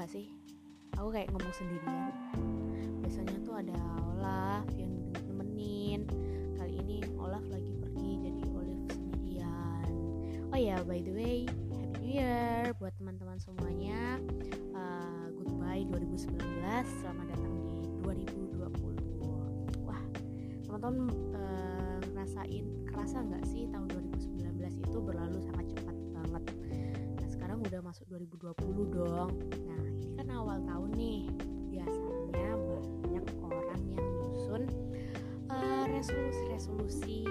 nggak sih? Aku kayak ngomong sendirian. Biasanya tuh ada Olaf yang nemenin. Kali ini Olaf lagi pergi jadi Olaf sendirian. Oh ya by the way Happy New Year buat teman-teman semuanya. Uh, goodbye 2019 selamat datang di 2020 wah teman-teman uh, ngerasain kerasa nggak sih tahun 2019 itu berlalu sangat cepat banget sekarang udah masuk 2020 dong. Nah ini kan awal tahun nih. Biasanya banyak orang yang nyusun uh, resolusi-resolusi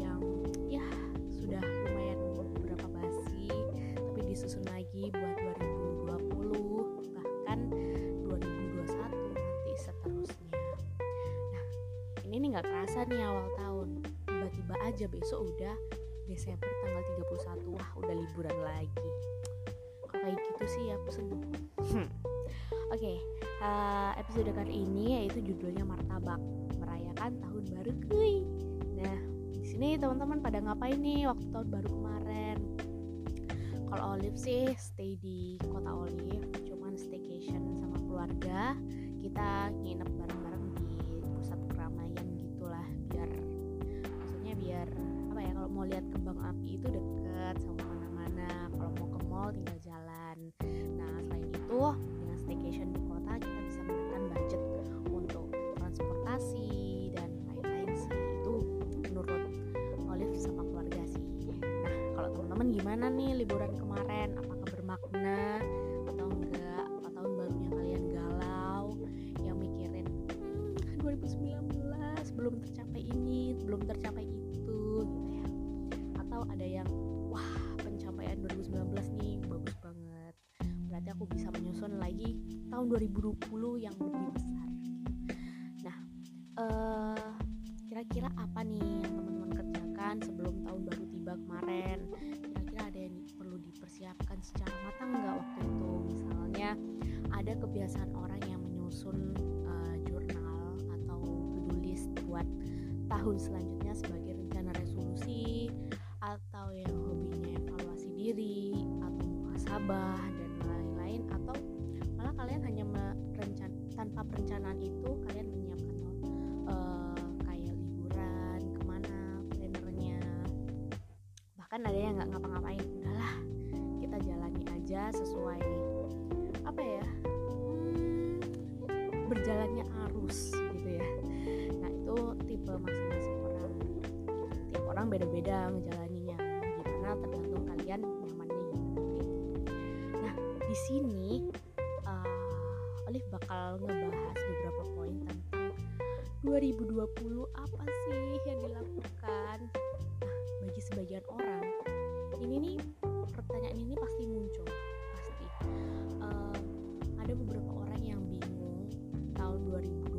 yang ya sudah lumayan beberapa basi tapi disusun lagi buat 2020 bahkan 2021 nanti seterusnya. Nah ini nih nggak kerasa nih awal tahun. Tiba-tiba aja besok udah Desember tanggal 31 wah udah liburan lagi sih aku seneng hmm. oke okay, uh, episode kali ini yaitu judulnya martabak merayakan tahun baru. Kuy nah di sini teman-teman pada ngapain nih waktu tahun baru kemarin? Kalau Olive sih stay di kota Olive cuman staycation sama keluarga. Kita nginep bareng-bareng di pusat keramaian gitulah biar maksudnya biar apa ya kalau mau lihat kembang api itu deket gimana nih liburan kemarin? Apakah bermakna atau enggak? Apa tahun barunya kalian galau? Yang mikirin hmm, 2019 belum tercapai ini belum tercapai itu gitu ya. Atau ada yang wah pencapaian 2019 nih bagus banget. Berarti aku bisa menyusun lagi tahun 2020 yang lebih besar. Nah eh kira-kira apa nih kebiasaan orang yang menyusun uh, jurnal atau to-do list buat tahun selanjutnya sebagai rencana resolusi atau yang hobinya evaluasi diri atau muhasabah dan lain-lain atau malah kalian hanya merencan tanpa perencanaan itu kalian menyiapkan uh, kayak liburan ke mana plannernya. Bahkan ada yang nggak ngapa-ngapain udahlah kita jalani aja sesuai orang beda-beda ngejalaninya gimana tergantung kalian nyamannya gimana nah di sini uh, Olive bakal ngebahas beberapa poin tentang 2020 apa sih yang dilakukan. Nah bagi sebagian orang ini nih pertanyaan ini pasti muncul pasti. Uh, ada beberapa orang yang bingung tahun 2020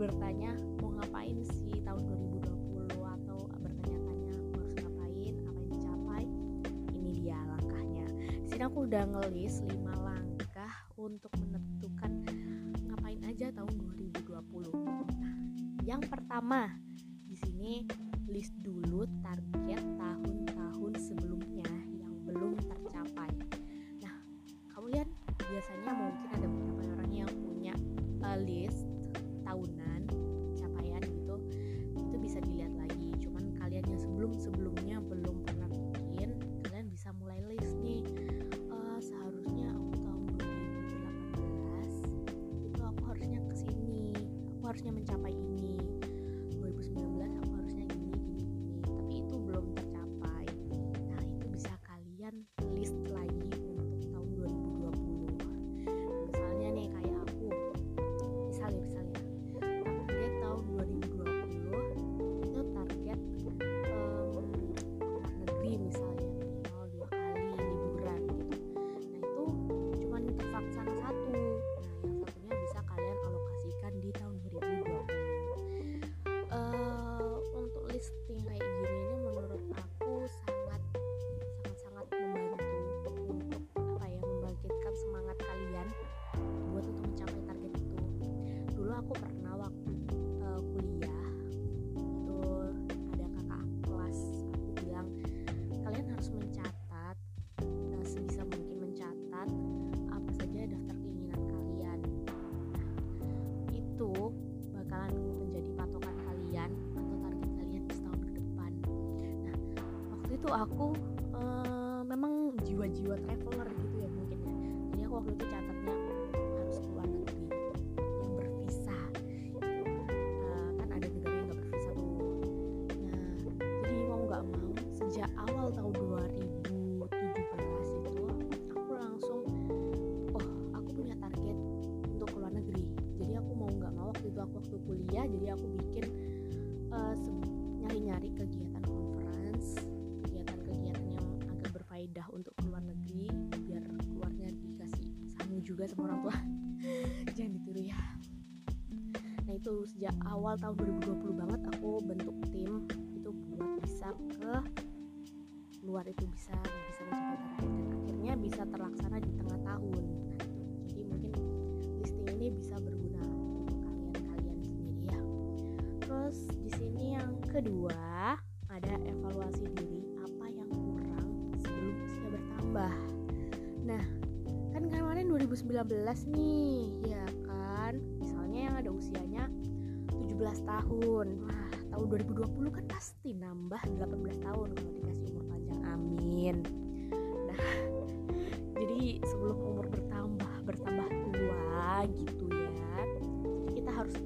bertanya mau ngapain sih tahun 2020 atau bertanya-tanya harus ngapain? Apa yang dicapai? Ini dia langkahnya. Di sini aku udah ngelis 5 langkah untuk menentukan ngapain aja tahun 2020 nah yang pertama di sini list dulu target tahun-tahun sebelumnya yang belum tercapai. Nah kalian biasanya mungkin aku harusnya mencapai aku pernah waktu uh, kuliah itu ada kakak kelas aku bilang kalian harus mencatat uh, sebisa mungkin mencatat apa saja daftar keinginan kalian. Nah, itu bakalan menjadi patokan kalian atau target kalian di setahun ke depan. Nah waktu itu aku uh, memang jiwa-jiwa traveler gitu ya mungkin ya. Jadi aku waktu itu catatnya aku juga sama orang tua. Jangan ditiru ya. Nah itu sejak awal tahun 2020 banget aku bentuk tim itu buat bisa ke luar itu bisa bisa mencapai target dan akhirnya bisa terlaksana di tengah tahun. Nah itu jadi mungkin listing ini bisa berguna untuk kalian-kalian sendiri ya. Terus di sini yang kedua 19 nih ya kan? Misalnya yang ada usianya 17 tahun. Wah tahun 2020 kan pasti nambah 18 tahun kalau dikasih umur panjang. Amin. Nah jadi sebelum umur bertambah bertambah tua gitu ya kita harus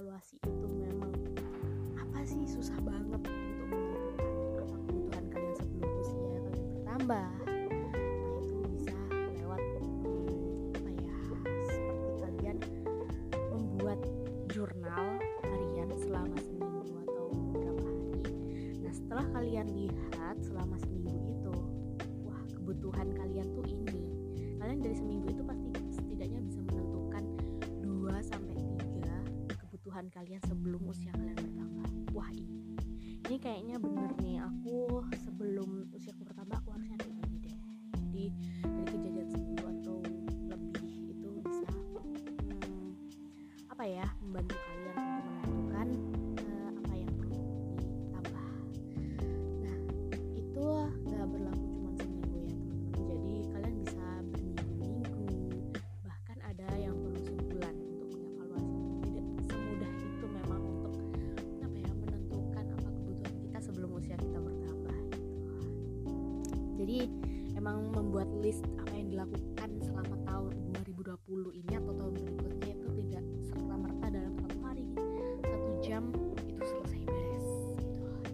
evaluasi itu memang apa sih susah banget untuk menentukan apa kebutuhan kalian sebelum usia kalian bertambah. Nah itu bisa lewat apa ya seperti kalian membuat jurnal harian selama seminggu atau beberapa hari. Nah setelah kalian lihat selama seminggu itu wah kebutuhan kalian tuh kalian sebelum usia kalian bertambah. Wah ini. Ini kayaknya bener nih aku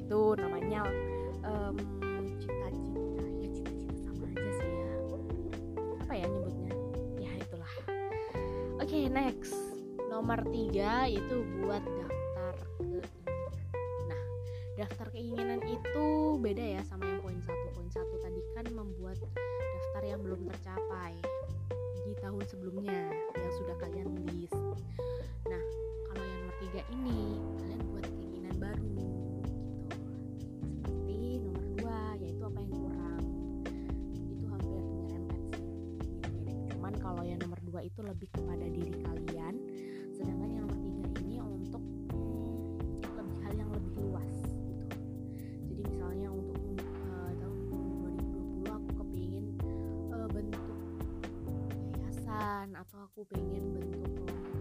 itu namanya em, cita-cita. Ya cita-cita sama aja sih ya. Apa ya nyebutnya? Ya itulah. Oke next. Nomor tiga itu buat daftar keinginan. Nah daftar keinginan itu beda ya sama yang poin satu. Poin satu tadi kan membuat daftar yang belum tercapai di tahun sebelumnya yang sudah kalian list itu lebih kepada diri kalian. Sedangkan yang nomor tiga ini untuk lebih hal yang lebih luas gitu. Jadi misalnya untuk eh, tahun 2020 aku kepingin eh, bentuk yayasan atau aku pengen bentuk kelompok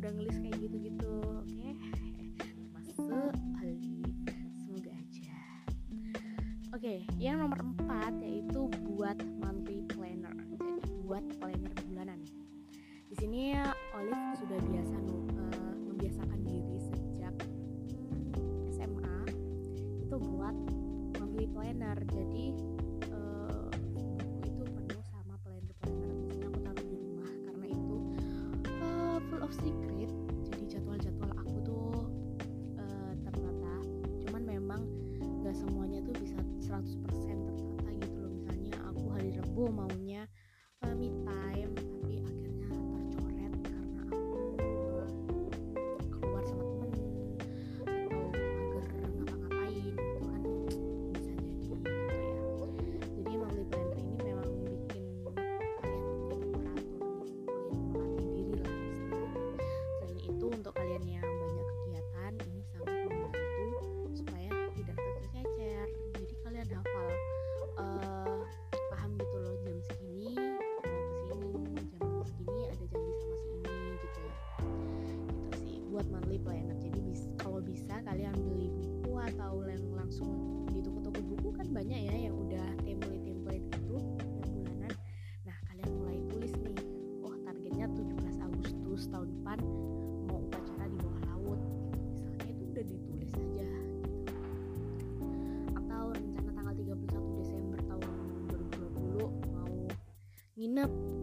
udah ngelis kayak gitu-gitu oke? Masuk termasuk semoga aja oke yang nomor empat yaitu buat monthly planner jadi buat planner bulanan. Di sini ya, Olive sudah biasa uh, membiasakan diri sejak SMA itu buat monthly planner. Jadi buat monthly planner. Jadi bis, kalau bisa kalian beli buku atau yang langsung di toko-toko buku kan banyak ya yang udah template-template gitu yang bulanan. Nah kalian mulai tulis nih oh targetnya 17 Agustus tahun depan mau upacara di bawah laut. Misalnya itu udah ditulis aja gitu. Atau rencana tanggal 31 Desember tahun 2020 mau nginep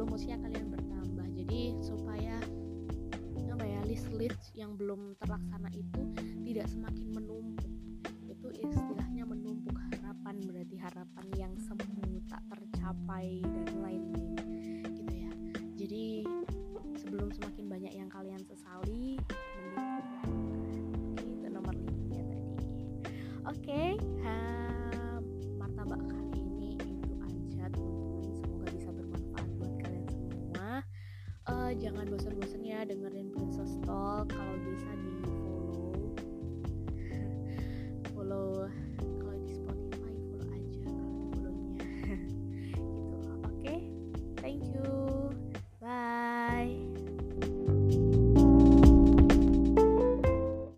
sebelum usia kalian bertambah. Jadi supaya apa ya list-list yang belum terlaksana itu tidak semakin menumpuk. Itu istilahnya menumpuk harapan berarti harapan yang semu tak tercapai dan lain-lain gitu ya. Jadi sebelum semakin jangan bosan-bosan ya dengerin Princess Talk kalau bisa di